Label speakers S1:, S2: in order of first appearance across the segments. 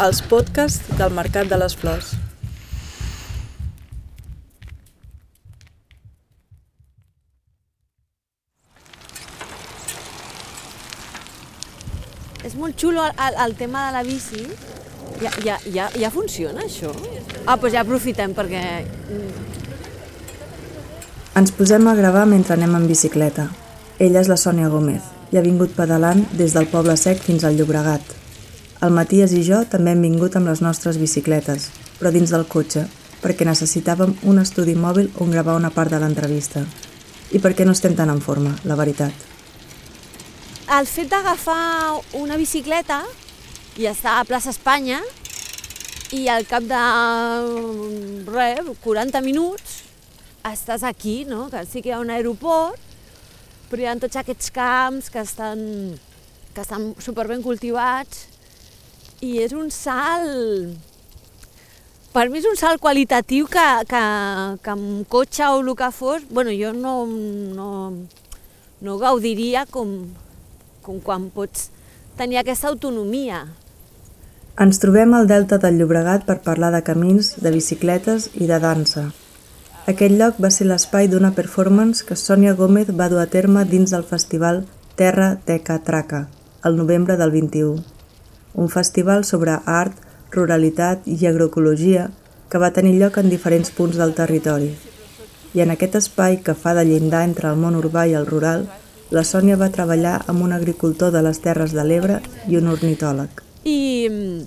S1: Els podcasts del Mercat de les Flors.
S2: És molt xulo el, el, el tema de la bici. Ja, ja, ja, ja funciona, això? Ah, doncs ja aprofitem, perquè...
S1: Ens posem a gravar mentre anem en bicicleta. Ella és la Sònia Gómez i ha vingut pedalant des del Poble Sec fins al Llobregat. El Matías i jo també hem vingut amb les nostres bicicletes, però dins del cotxe, perquè necessitàvem un estudi mòbil on gravar una part de l'entrevista. I perquè no estem tan en forma, la veritat.
S2: El fet d'agafar una bicicleta i estar a plaça Espanya i al cap de res, 40 minuts estàs aquí, no? que sí que hi ha un aeroport, però hi ha tots aquests camps que estan, que estan superben cultivats i és un salt... Per mi és un salt qualitatiu que, que, que amb cotxe o el que fos, bueno, jo no, no, no gaudiria com, com quan pots tenir aquesta autonomia.
S1: Ens trobem al Delta del Llobregat per parlar de camins, de bicicletes i de dansa. Aquest lloc va ser l'espai d'una performance que Sònia Gómez va dur a terme dins del festival Terra Teca Traca, el novembre del 21. Un festival sobre art, ruralitat i agroecologia que va tenir lloc en diferents punts del territori. I en aquest espai que fa de llindar entre el món urbà i el rural, la Sònia va treballar amb un agricultor de les Terres de l'Ebre i un ornitòleg.
S2: I,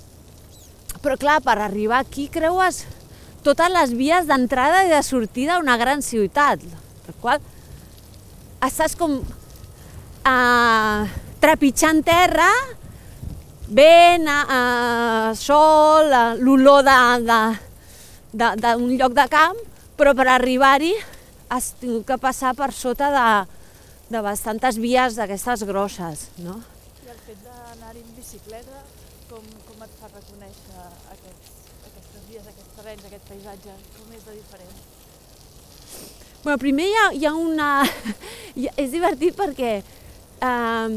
S2: però clar, per arribar aquí creues totes les vies d'entrada i de sortida a una gran ciutat, per qual estàs com uh, trepitjant terra, vent, uh, sol, uh, l'olor d'un lloc de camp, però per arribar-hi has tingut que passar per sota de, de bastantes vies d'aquestes grosses, no?
S3: I el fet d'anar en bicicleta, com, com et fa reconèixer aquests, aquestes vies, aquests terrenys, aquest paisatge? Com és de diferent?
S2: Bueno, primer hi ha, hi ha una... és divertit perquè eh,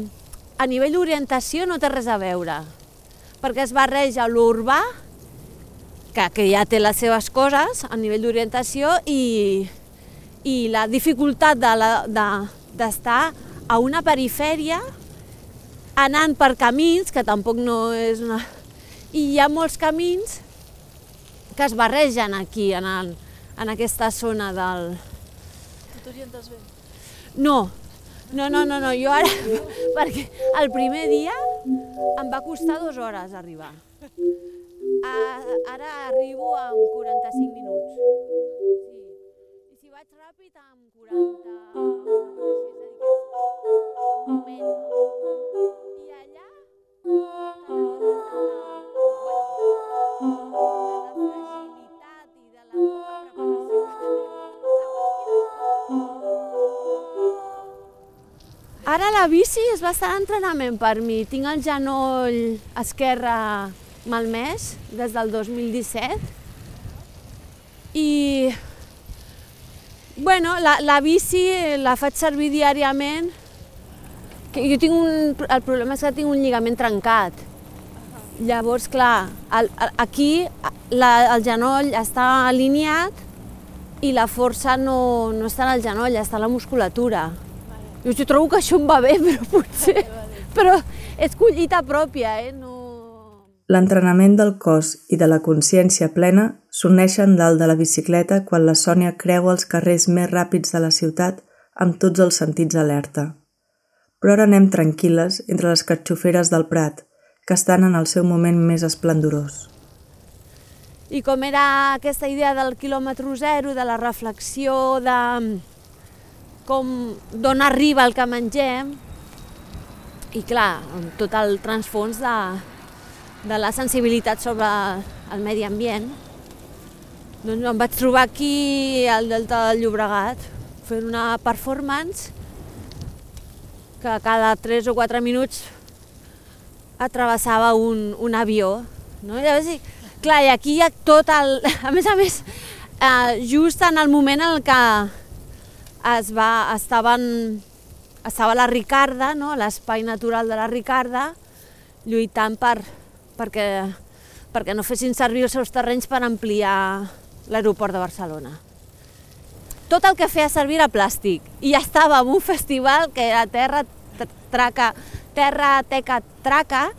S2: a nivell d'orientació no té res a veure, perquè es barreja l'urbà, que, que ja té les seves coses a nivell d'orientació, i, i la dificultat d'estar de de, a una perifèria anant per camins, que tampoc no és una... I hi ha molts camins que es barregen aquí, en, el, en aquesta zona del...
S3: Tu t'orientes bé?
S2: No, no, no, no, no, jo ara, perquè el primer dia em va costar dues hores arribar. A, ara arribo en 45 minuts. Sí. I si vaig ràpid, amb 40... bici és bastant entrenament per mi. Tinc el genoll esquerre malmès des del 2017 i bueno, la, la bici la faig servir diàriament que jo tinc un, el problema és que tinc un lligament trencat. Llavors, clar, el, el, aquí la, el genoll està alineat i la força no, no està en el genoll, està en la musculatura. Jo, trobo que això em va bé, però potser... Però és collita pròpia, eh? No...
S1: L'entrenament del cos i de la consciència plena s'uneixen dalt de la bicicleta quan la Sònia creua els carrers més ràpids de la ciutat amb tots els sentits alerta. Però ara anem tranquil·les entre les carxoferes del Prat, que estan en el seu moment més esplendorós.
S2: I com era aquesta idea del quilòmetre zero, de la reflexió, de com d'on arriba el que mengem, i clar, amb tot el transfons de, de la sensibilitat sobre el medi ambient, doncs em vaig trobar aquí al Delta del Llobregat fent una performance que cada 3 o 4 minuts atravessava un, un avió. No? Llavors, clar, i aquí hi ha tot el... A més a més, eh, just en el moment en el que es va, estaven estava la Ricarda, no? l'espai natural de la Ricarda, lluitant per, perquè, perquè no fessin servir els seus terrenys per ampliar l'aeroport de Barcelona. Tot el que feia servir era plàstic. I ja estava en un festival que era Terra Traca, Terra Teca Traca,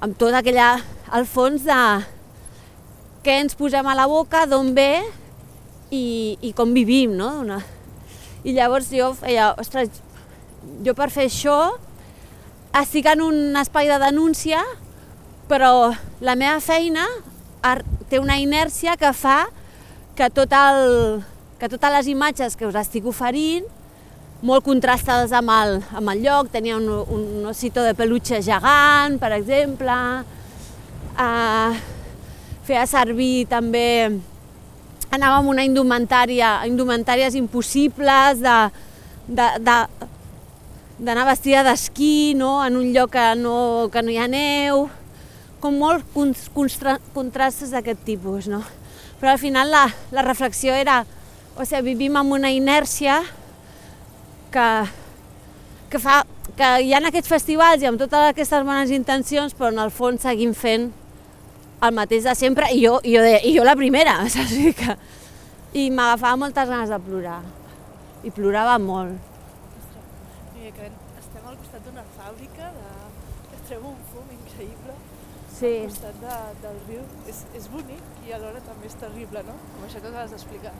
S2: amb tot aquella, al fons de què ens posem a la boca, d'on ve i, i com vivim, no? Una... I llavors jo feia, ostres, jo per fer això estic en un espai de denúncia, però la meva feina té una inèrcia que fa que, tot el, que totes les imatges que us estic oferint, molt contrastades amb el, amb el lloc, tenia un, un osito de peluche gegant, per exemple, uh, feia servir també, anava amb una indumentària, indumentàries impossibles de, d'anar vestida d'esquí no? en un lloc que no, que no hi ha neu, com molt contrastes d'aquest tipus. No? Però al final la, la reflexió era, o sigui, vivim amb una inèrcia que, que fa que hi ha aquests festivals i amb totes aquestes bones intencions, però en el fons seguim fent el mateix de sempre, i jo, i jo, de, i jo la primera, saps? Que, I m'agafava moltes ganes de plorar, i plorava molt
S3: que estem al costat d'una fàbrica de... que treu un fum increïble
S2: sí.
S3: al costat de, del riu. És, és bonic i alhora també és terrible, no? Com això que acabes d'explicar.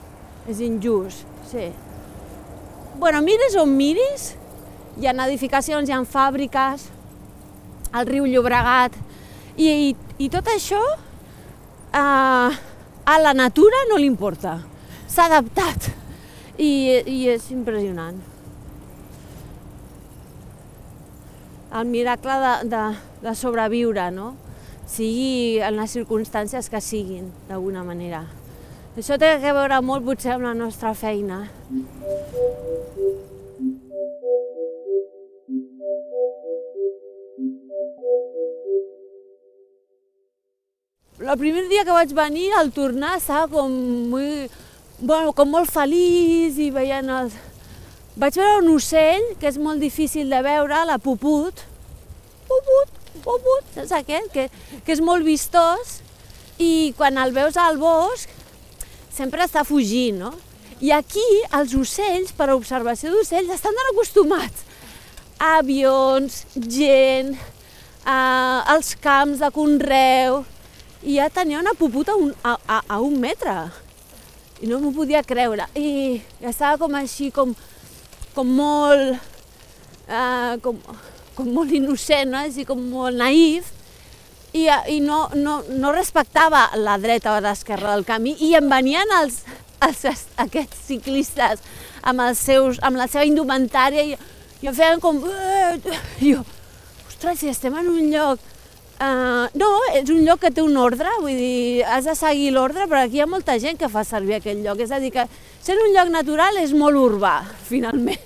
S2: És injust, sí. Bueno, mires on miris, hi ha edificacions, hi ha fàbriques, el riu Llobregat, i, i, i tot això eh, a la natura no li importa. S'ha adaptat i, i és impressionant. el miracle de, de, de sobreviure, no? sigui en les circumstàncies que siguin, d'alguna manera. Això té a veure molt potser amb la nostra feina. El primer dia que vaig venir, al tornar, estava com, muy, bueno, com molt feliç i veient els, vaig veure un ocell que és molt difícil de veure, la puput. Puput, puput, saps aquest? Que, que és molt vistós i quan el veus al bosc sempre està fugint, no? I aquí els ocells, per observació d'ocells, estan tan acostumats a avions, gent, a, als camps de conreu, i ja tenia una puputa un, a, a, a un metre. I no m'ho podia creure. I estava com així, com com molt, eh, com, com molt innocent, no? així com molt naïf, i, i no, no, no respectava la dreta o l'esquerra del camí, i en venien els, els, aquests ciclistes amb, els seus, amb la seva indumentària, i, i em feien com... Eh, jo, ostres, si estem en un lloc Uh, no, és un lloc que té un ordre, vull dir, has de seguir l'ordre, però aquí hi ha molta gent que fa servir aquell lloc. És a dir, que sent un lloc natural és molt urbà, finalment.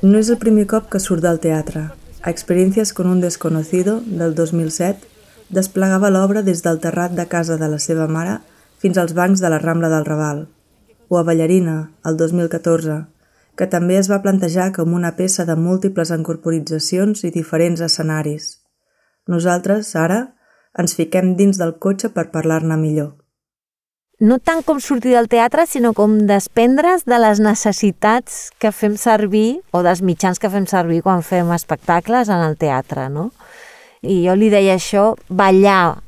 S1: No és el primer cop que surt del teatre. A Experiències con un desconocido, del 2007, desplegava l'obra des del terrat de casa de la seva mare fins als bancs de la Rambla del Raval, o a Ballarina, el 2014, que també es va plantejar com una peça de múltiples incorporitzacions i diferents escenaris. Nosaltres, ara, ens fiquem dins del cotxe per parlar-ne millor.
S4: No tant com sortir del teatre, sinó com desprendre's de les necessitats que fem servir o dels mitjans que fem servir quan fem espectacles en el teatre, no? I jo li deia això, ballar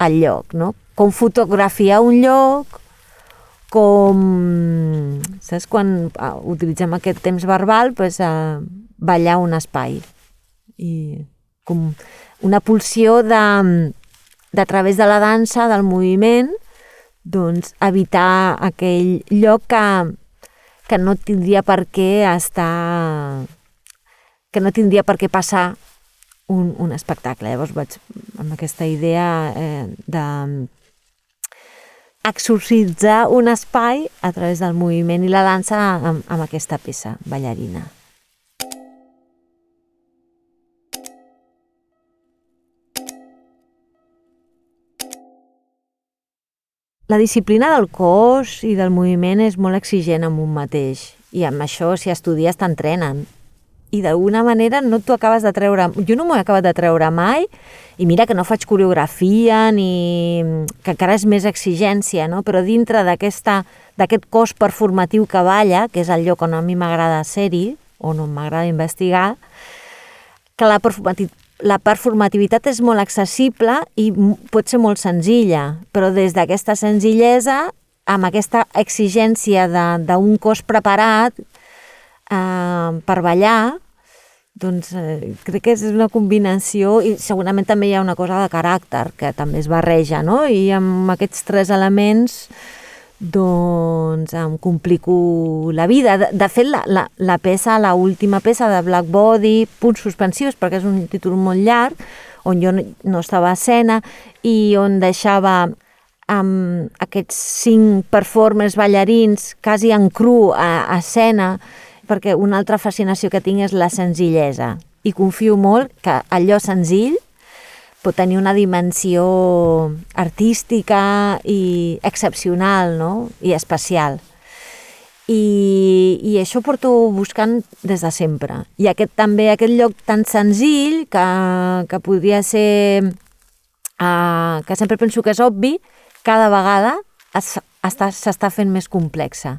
S4: al lloc, no? Com fotografiar un lloc, com... Saps? Quan uh, utilitzem aquest temps verbal, pues, uh, ballar un espai. I com una pulsió de, de a través de la dansa, del moviment, doncs evitar aquell lloc que, que no tindria per què estar que no tindria per què passar un, un espectacle. Llavors vaig amb aquesta idea eh, de exorcitzar un espai a través del moviment i la dansa amb, amb aquesta peça ballarina. La disciplina del cos i del moviment és molt exigent amb un mateix
S2: i amb això, si estudies, t'entrenen. I d'alguna manera no t'ho acabes de treure... Jo no m'ho he acabat de treure mai, i mira que no faig coreografia, ni... que encara és més exigència, no? però dintre d'aquest cos performatiu que balla, que és el lloc on a mi m'agrada ser-hi, on m'agrada investigar, que la, la performativitat és molt accessible i pot ser molt senzilla, però des d'aquesta senzillesa amb aquesta exigència d'un cos preparat eh, per ballar, doncs eh, crec que és una combinació i segurament també hi ha una cosa de caràcter que també es barreja, no? I amb aquests tres elements doncs em complico la vida. De, de fet, la, la, la peça, la última peça de Black Body, punts suspensius, perquè és un títol molt llarg, on jo no, no estava a escena i on deixava amb aquests cinc performers ballarins quasi en cru a, a escena, perquè una altra fascinació que tinc és la senzillesa. I confio molt que allò senzill pot tenir una dimensió artística i excepcional no? i especial. I, I això porto buscant des de sempre. I aquest també, aquest lloc tan senzill que, que podria ser... Uh, que sempre penso que és obvi, cada vegada s'està fent més complexa.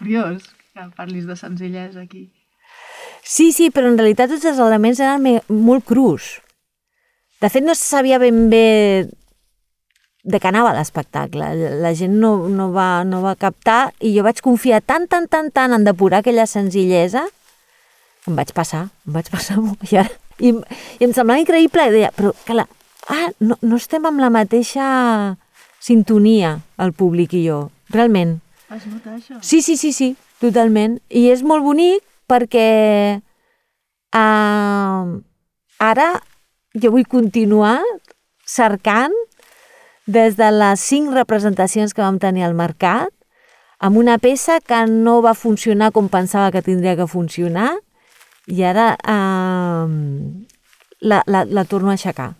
S1: Curiós que parlis de senzillesa aquí.
S2: Sí, sí, però en realitat tots els elements eren molt crus. De fet, no se sabia ben bé de què anava l'espectacle. La gent no, no, va, no va captar i jo vaig confiar tant, tant, tant, tant en depurar aquella senzillesa em vaig passar, em vaig passar molt. I, ara, i, i em semblava increïble, i deia, però la, ah, no, no estem amb la mateixa sintonia, el públic i jo, realment.
S1: Vas notar això?
S2: Sí, sí, sí, sí, totalment. I és molt bonic perquè uh, ara jo vull continuar cercant des de les cinc representacions que vam tenir al mercat, amb una peça que no va funcionar com pensava que tindria que funcionar, i ara eh, la, la, la torno a aixecar,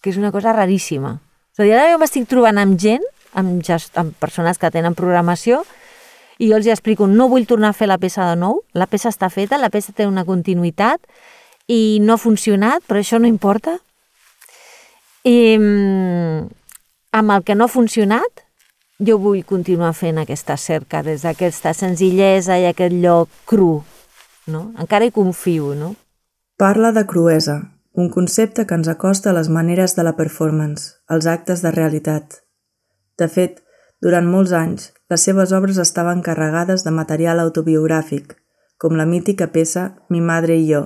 S2: que és una cosa raríssima. És a dir, ara jo m'estic trobant amb gent, amb, gest, amb persones que tenen programació, i jo els explico, no vull tornar a fer la peça de nou, la peça està feta, la peça té una continuïtat, i no ha funcionat, però això no importa. I, amb el que no ha funcionat, jo vull continuar fent aquesta cerca des d'aquesta senzillesa i aquest lloc cru, no? Encara hi confio, no?
S1: Parla de cruesa, un concepte que ens acosta a les maneres de la performance, als actes de realitat. De fet, durant molts anys, les seves obres estaven carregades de material autobiogràfic, com la mítica peça Mi madre i jo,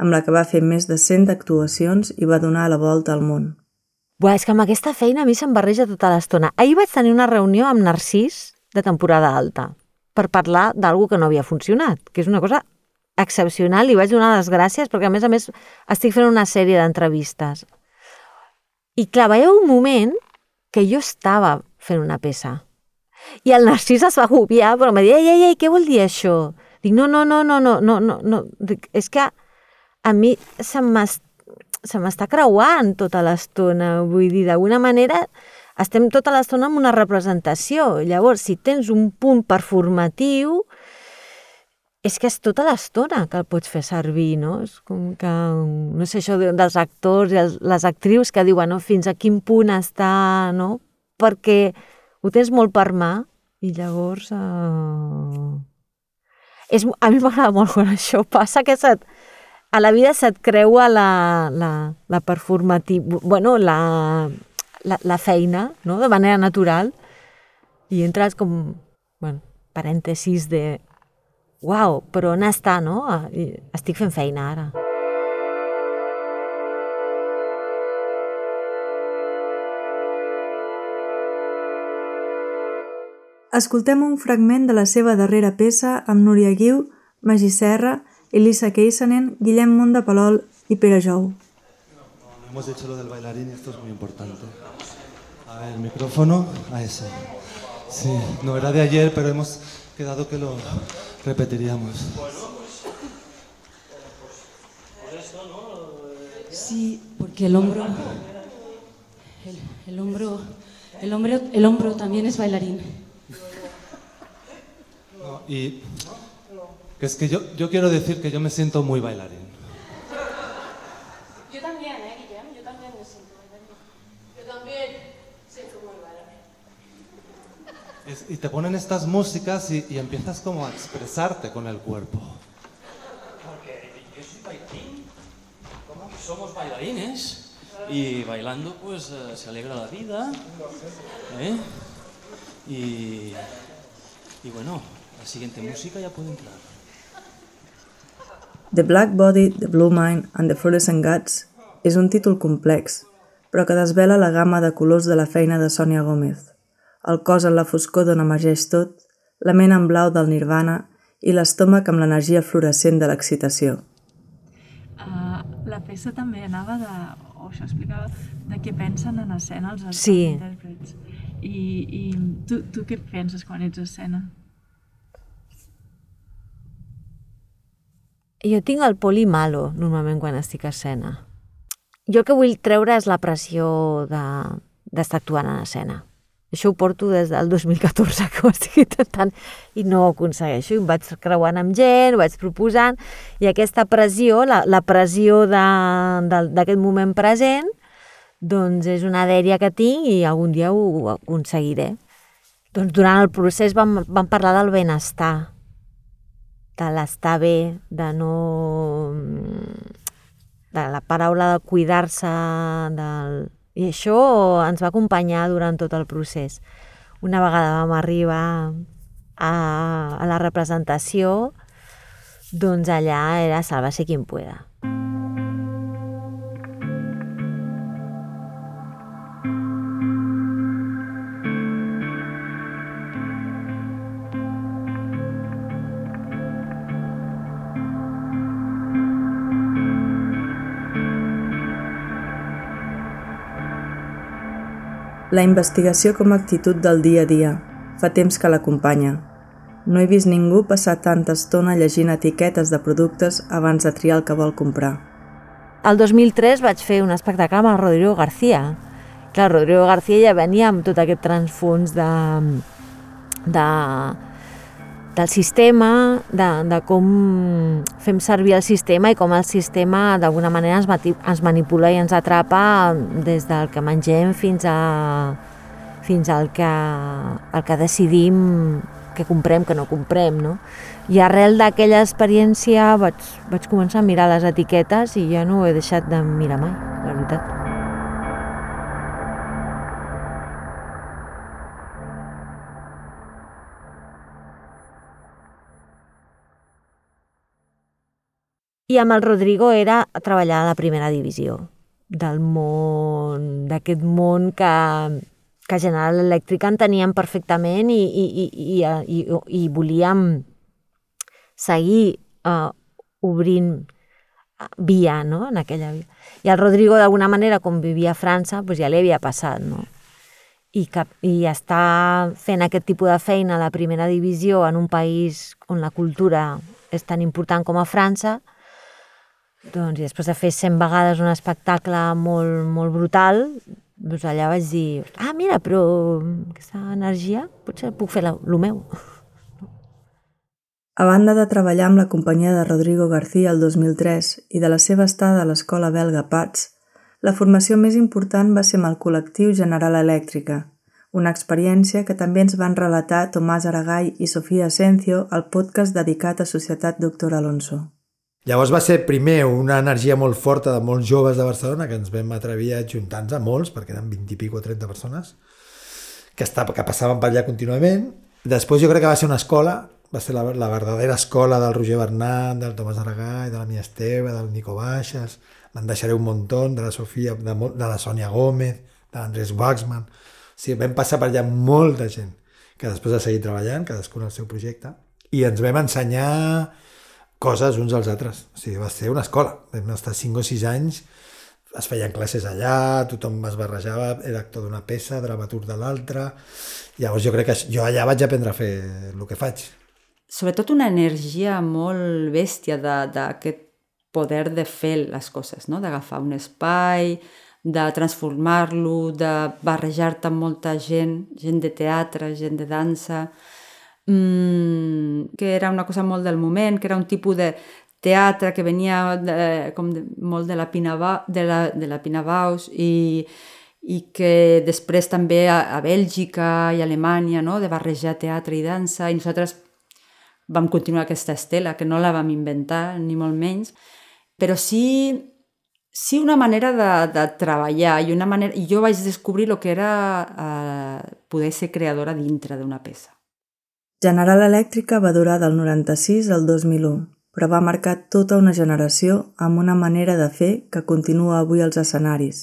S1: amb la que va fer més de 100 actuacions i va donar la volta al món.
S2: Buah, és que amb aquesta feina a mi se'm barreja tota l'estona. Ahir vaig tenir una reunió amb Narcís de temporada alta per parlar d'algú que no havia funcionat, que és una cosa excepcional. Li vaig donar les gràcies perquè, a més a més, estic fent una sèrie d'entrevistes. I clar, va un moment que jo estava fent una peça. I el Narcís es va agobiar, però em va dir, ei, ei, ei, què vol dir això? Dic, no, no, no, no, no, no, no, no. Dic, és que a mi se m'està creuant tota l'estona. Vull dir, d'alguna manera estem tota l'estona amb una representació. Llavors, si tens un punt performatiu, és que és tota l'estona que el pots fer servir, no? És com que, no sé, això dels actors i les actrius que diuen no, fins a quin punt està, no? Perquè ho tens molt per mà i llavors... Uh... És, a mi m'agrada molt quan això passa, que se't, a la vida se't creua la, la, la performativa, bueno, la, la, la feina, no?, de manera natural, i entres com, bueno, parèntesis de uau, però on està, no? Estic fent feina ara.
S1: Escoltem un fragment de la seva darrera peça amb Núria Guiu, Magí Serra Elisa Keisanen, Guillem Munda Palol y Pere Jou.
S5: Hemos hecho lo del bailarín y esto es muy importante. A ver, el micrófono, a eso. Sí, no era de ayer, pero hemos quedado que lo repetiríamos.
S6: Sí, porque el hombro, el, el hombro, el hombro, el hombro también es bailarín.
S5: No, y es que yo, yo quiero decir que yo me siento muy bailarín. Es- y te ponen estas músicas y, y empiezas como a expresarte con el cuerpo.
S7: Porque yo soy bailarín. ¿Cómo? Somos bailarines. Y bailando, pues eh, se alegra la vida. ¿eh? Y, y bueno, la siguiente música ya puede entrar.
S1: The Black Body, The Blue Mind and The Fluorescent Guts és un títol complex, però que desvela la gamma de colors de la feina de Sònia Gómez. El cos en la foscor d'on emergeix tot, la ment en blau del nirvana i l'estómac amb l'energia fluorescent de l'excitació.
S3: Uh, la peça també anava de, o això explicava, de què pensen en escena els,
S2: Sí.
S3: intèrprets. I, i tu, tu què penses quan ets a escena?
S2: Jo tinc el poli malo, normalment, quan estic a escena. Jo el que vull treure és la pressió de- d'estar actuant en escena. Això ho porto des del 2014, que ho estic intentant, i no ho aconsegueixo. I em vaig creuant amb gent, ho vaig proposant, i aquesta pressió, la, la pressió d'aquest moment present, doncs és una dèria que tinc i algun dia ho, ho aconseguiré. Doncs durant el procés vam, vam parlar del benestar, de l'estar bé, de no... de la paraula de cuidar-se, del... i això ens va acompanyar durant tot el procés. Una vegada vam arribar a, a la representació, doncs allà era sálvase quien pueda.
S1: La investigació com a actitud del dia a dia fa temps que l'acompanya. No he vist ningú passar tanta estona llegint etiquetes de productes abans de triar el que vol comprar.
S2: El 2003 vaig fer un espectacle amb el Rodrigo García. Clar, Rodrigo García ja venia amb tot aquest transfons de, de, del sistema, de, de com fem servir el sistema i com el sistema d'alguna manera ens, ens manipula i ens atrapa des del que mengem fins, a, fins al que, el que decidim que comprem, que no comprem, no? I arrel d'aquella experiència vaig, vaig començar a mirar les etiquetes i ja no ho he deixat de mirar mai, la veritat. I amb el Rodrigo era treballar a la primera divisió del món, d'aquest món que, que General Electric enteníem perfectament i, i, i, i, i, i volíem seguir uh, obrint eh, via no? en aquella via. I el Rodrigo, d'alguna manera, com vivia a França, doncs ja li havia passat, no? I, que, I està fent aquest tipus de feina a la primera divisió en un país on la cultura és tan important com a França, doncs, i després de fer 100 vegades un espectacle molt, molt brutal, doncs allà vaig dir, ah, mira, però aquesta energia potser puc fer el meu.
S1: A banda de treballar amb la companyia de Rodrigo García el 2003 i de la seva estada a l'escola belga PATS, la formació més important va ser amb el col·lectiu General Elèctrica, una experiència que també ens van relatar Tomàs Aragall i Sofia Asencio al podcast dedicat a Societat Doctor Alonso.
S8: Llavors va ser primer una energia molt forta de molts joves de Barcelona que ens vam atrevir a juntar-nos a molts, perquè eren 20 i o 30 persones, que, estava, que passaven per allà contínuament. Després jo crec que va ser una escola, va ser la, la verdadera escola del Roger Bernat, del Tomàs Aragall, de la Mia Esteve, del Nico Baixas, me'n deixaré un muntó, de la Sofia, de, de la Sònia Gómez, de l'Andrés Waxman... O sigui, vam passar per allà molta gent que després ha seguit treballant, cadascun al seu projecte, i ens vam ensenyar coses uns als altres. O sigui, va ser una escola. Vam estar 5 o 6 anys, es feien classes allà, tothom es barrejava, era actor d'una peça, dramaturg de l'altra... Llavors jo crec que jo allà vaig aprendre a fer el que faig.
S9: sobretot una energia molt bèstia d'aquest poder de fer les coses, no? d'agafar un espai, de transformar-lo, de barrejar-te amb molta gent, gent de teatre, gent de dansa, mmm, que era una cosa molt del moment, que era un tipus de teatre que venia de, com de, molt de la, Pinaba, de la, de la Pinabaus i, i que després també a, a Bèlgica i a Alemanya, no? de barrejar teatre i dansa, i nosaltres vam continuar aquesta estela, que no la vam inventar, ni molt menys, però sí, sí una manera de, de treballar i una manera... I jo vaig descobrir el que era eh, poder ser creadora dintre d'una peça.
S1: General Elèctrica va durar del 96 al 2001 però va marcar tota una generació amb una manera de fer que continua avui als escenaris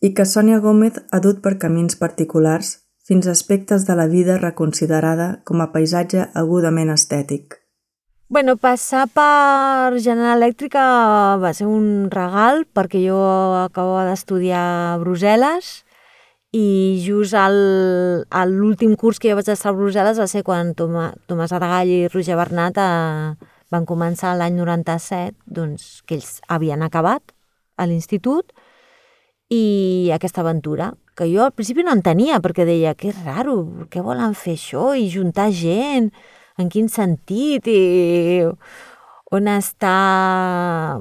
S1: i que Sònia Gómez ha dut per camins particulars fins a aspectes de la vida reconsiderada com a paisatge agudament estètic.
S2: Bueno, passar per General Elèctrica va ser un regal perquè jo acabava d'estudiar a Brussel·les i just l'últim curs que jo vaig estar a Brussel·les va ser quan Tomàs Aragall i Roger Bernat a, eh, van començar l'any 97, doncs, que ells havien acabat a l'institut, i aquesta aventura, que jo al principi no entenia, perquè deia, que raro, què volen fer això? I juntar gent? En quin sentit? I on està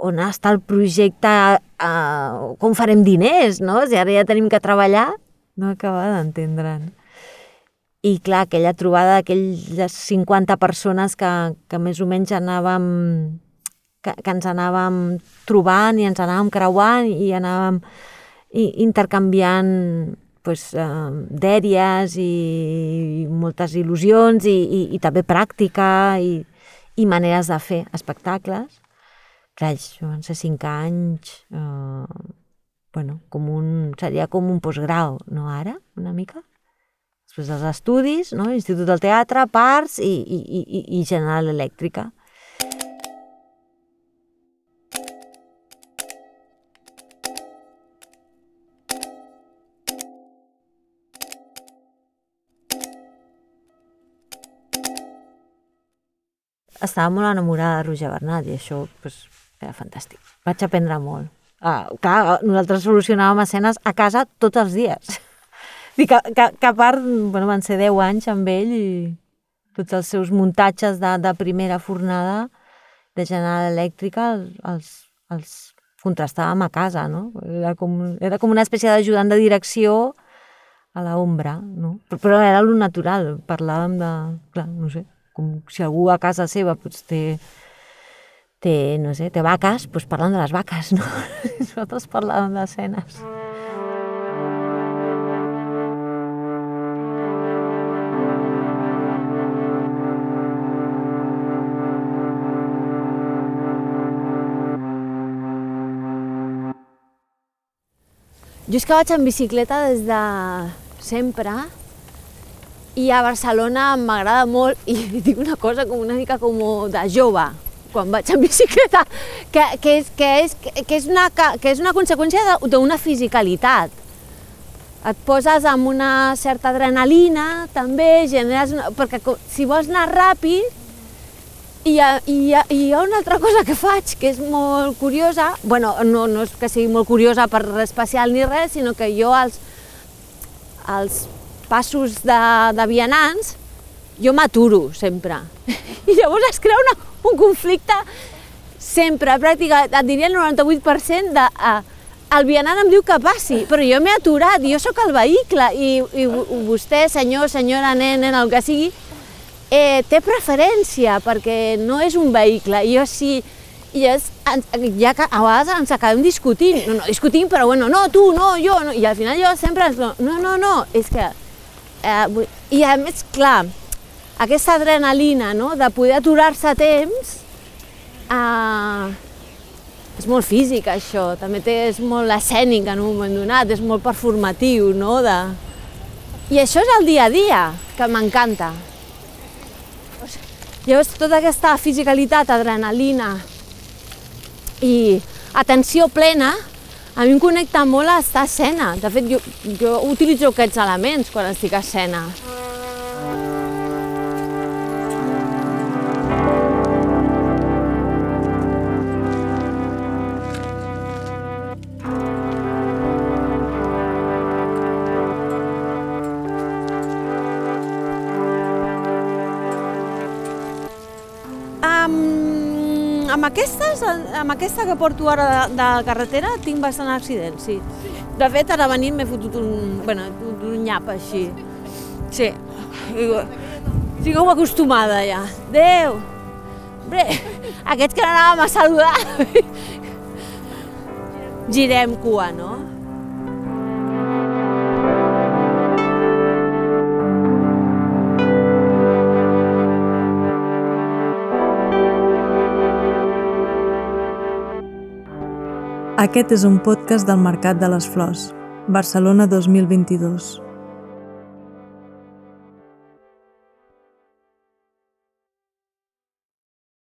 S2: on està el projecte, uh, com farem diners, no? Si ara ja tenim que treballar, no acaba d'entendre'n. I clar, aquella trobada d'aquelles 50 persones que, que més o menys anàvem que, que ens anàvem trobant i ens anàvem creuant i anàvem i, intercanviant pues, eh, dèries i, i moltes il·lusions i, i, i també pràctica i, i maneres de fer espectacles. Clar, van ser cinc anys, eh, bueno, com un, seria com un postgrau, no ara, una mica? Després dels estudis, no? Institut del Teatre, Parts i, i, i, i General Elèctrica. estava molt enamorada de Roger Bernat i això pues, era fantàstic. Vaig aprendre molt. Ah, clar, nosaltres solucionàvem escenes a casa tots els dies. Dic que, que, que a part, bueno, van ser 10 anys amb ell i tots els seus muntatges de, de primera fornada de General Elèctrica els, els contrastàvem a casa, no? Era com, era com una espècie d'ajudant de direcció a l'ombra, no? Però, però era lo natural, parlàvem de... Clar, no sé, com si algú a casa seva pues, té, té, no sé, té vaques, doncs parlant de les vaques, no? Nosaltres parlàvem d'escenes.
S10: Jo és que vaig en bicicleta des de sempre i a Barcelona m'agrada molt i dic una cosa com una mica com de jove quan vaig en bicicleta, que, que, és, que, és, que, és, una, que és una conseqüència d'una fisicalitat. Et poses amb una certa adrenalina, també, generes una, perquè si vols anar ràpid, i hi, ha, i, hi ha, hi ha una altra cosa que faig, que és molt curiosa, bueno, no, no és que sigui molt curiosa per res especial ni res, sinó que jo als, als passos de, de vianants, jo m'aturo sempre. I llavors es crea una, un conflicte sempre, pràcticament, et diria el 98% de... Uh, el vianant em diu que passi, però jo m'he aturat, jo sóc el vehicle i, i vostè, senyor, senyora, nen, nen, el que sigui, eh, té preferència perquè no és un vehicle. I jo sí, i és, ja que a vegades ens acabem discutint, no, no, discutint, però bueno, no, tu, no, jo, no, i al final jo sempre, no, no, no, és que, eh, i a més, clar, aquesta adrenalina, no?, de poder aturar-se a temps, eh, és molt físic, això, també té, és molt escènic en un moment donat, és molt performatiu, no?, de... I això és el dia a dia, que m'encanta. Llavors, tota aquesta fisicalitat, adrenalina i atenció plena, a mi em connecta molt a estar a escena. De fet, jo, jo utilitzo aquests elements quan estic a escena.
S2: Amb aquestes, amb aquesta que porto ara de, de carretera, tinc bastant accidents, sí. De fet, ara venint m'he fotut un, bueno, un nyap així. Sí. Com acostumada ja. Adéu! Bé, aquests que anàvem a saludar. Girem cua, no?
S1: Aquest és un podcast del Mercat de les Flors, Barcelona 2022.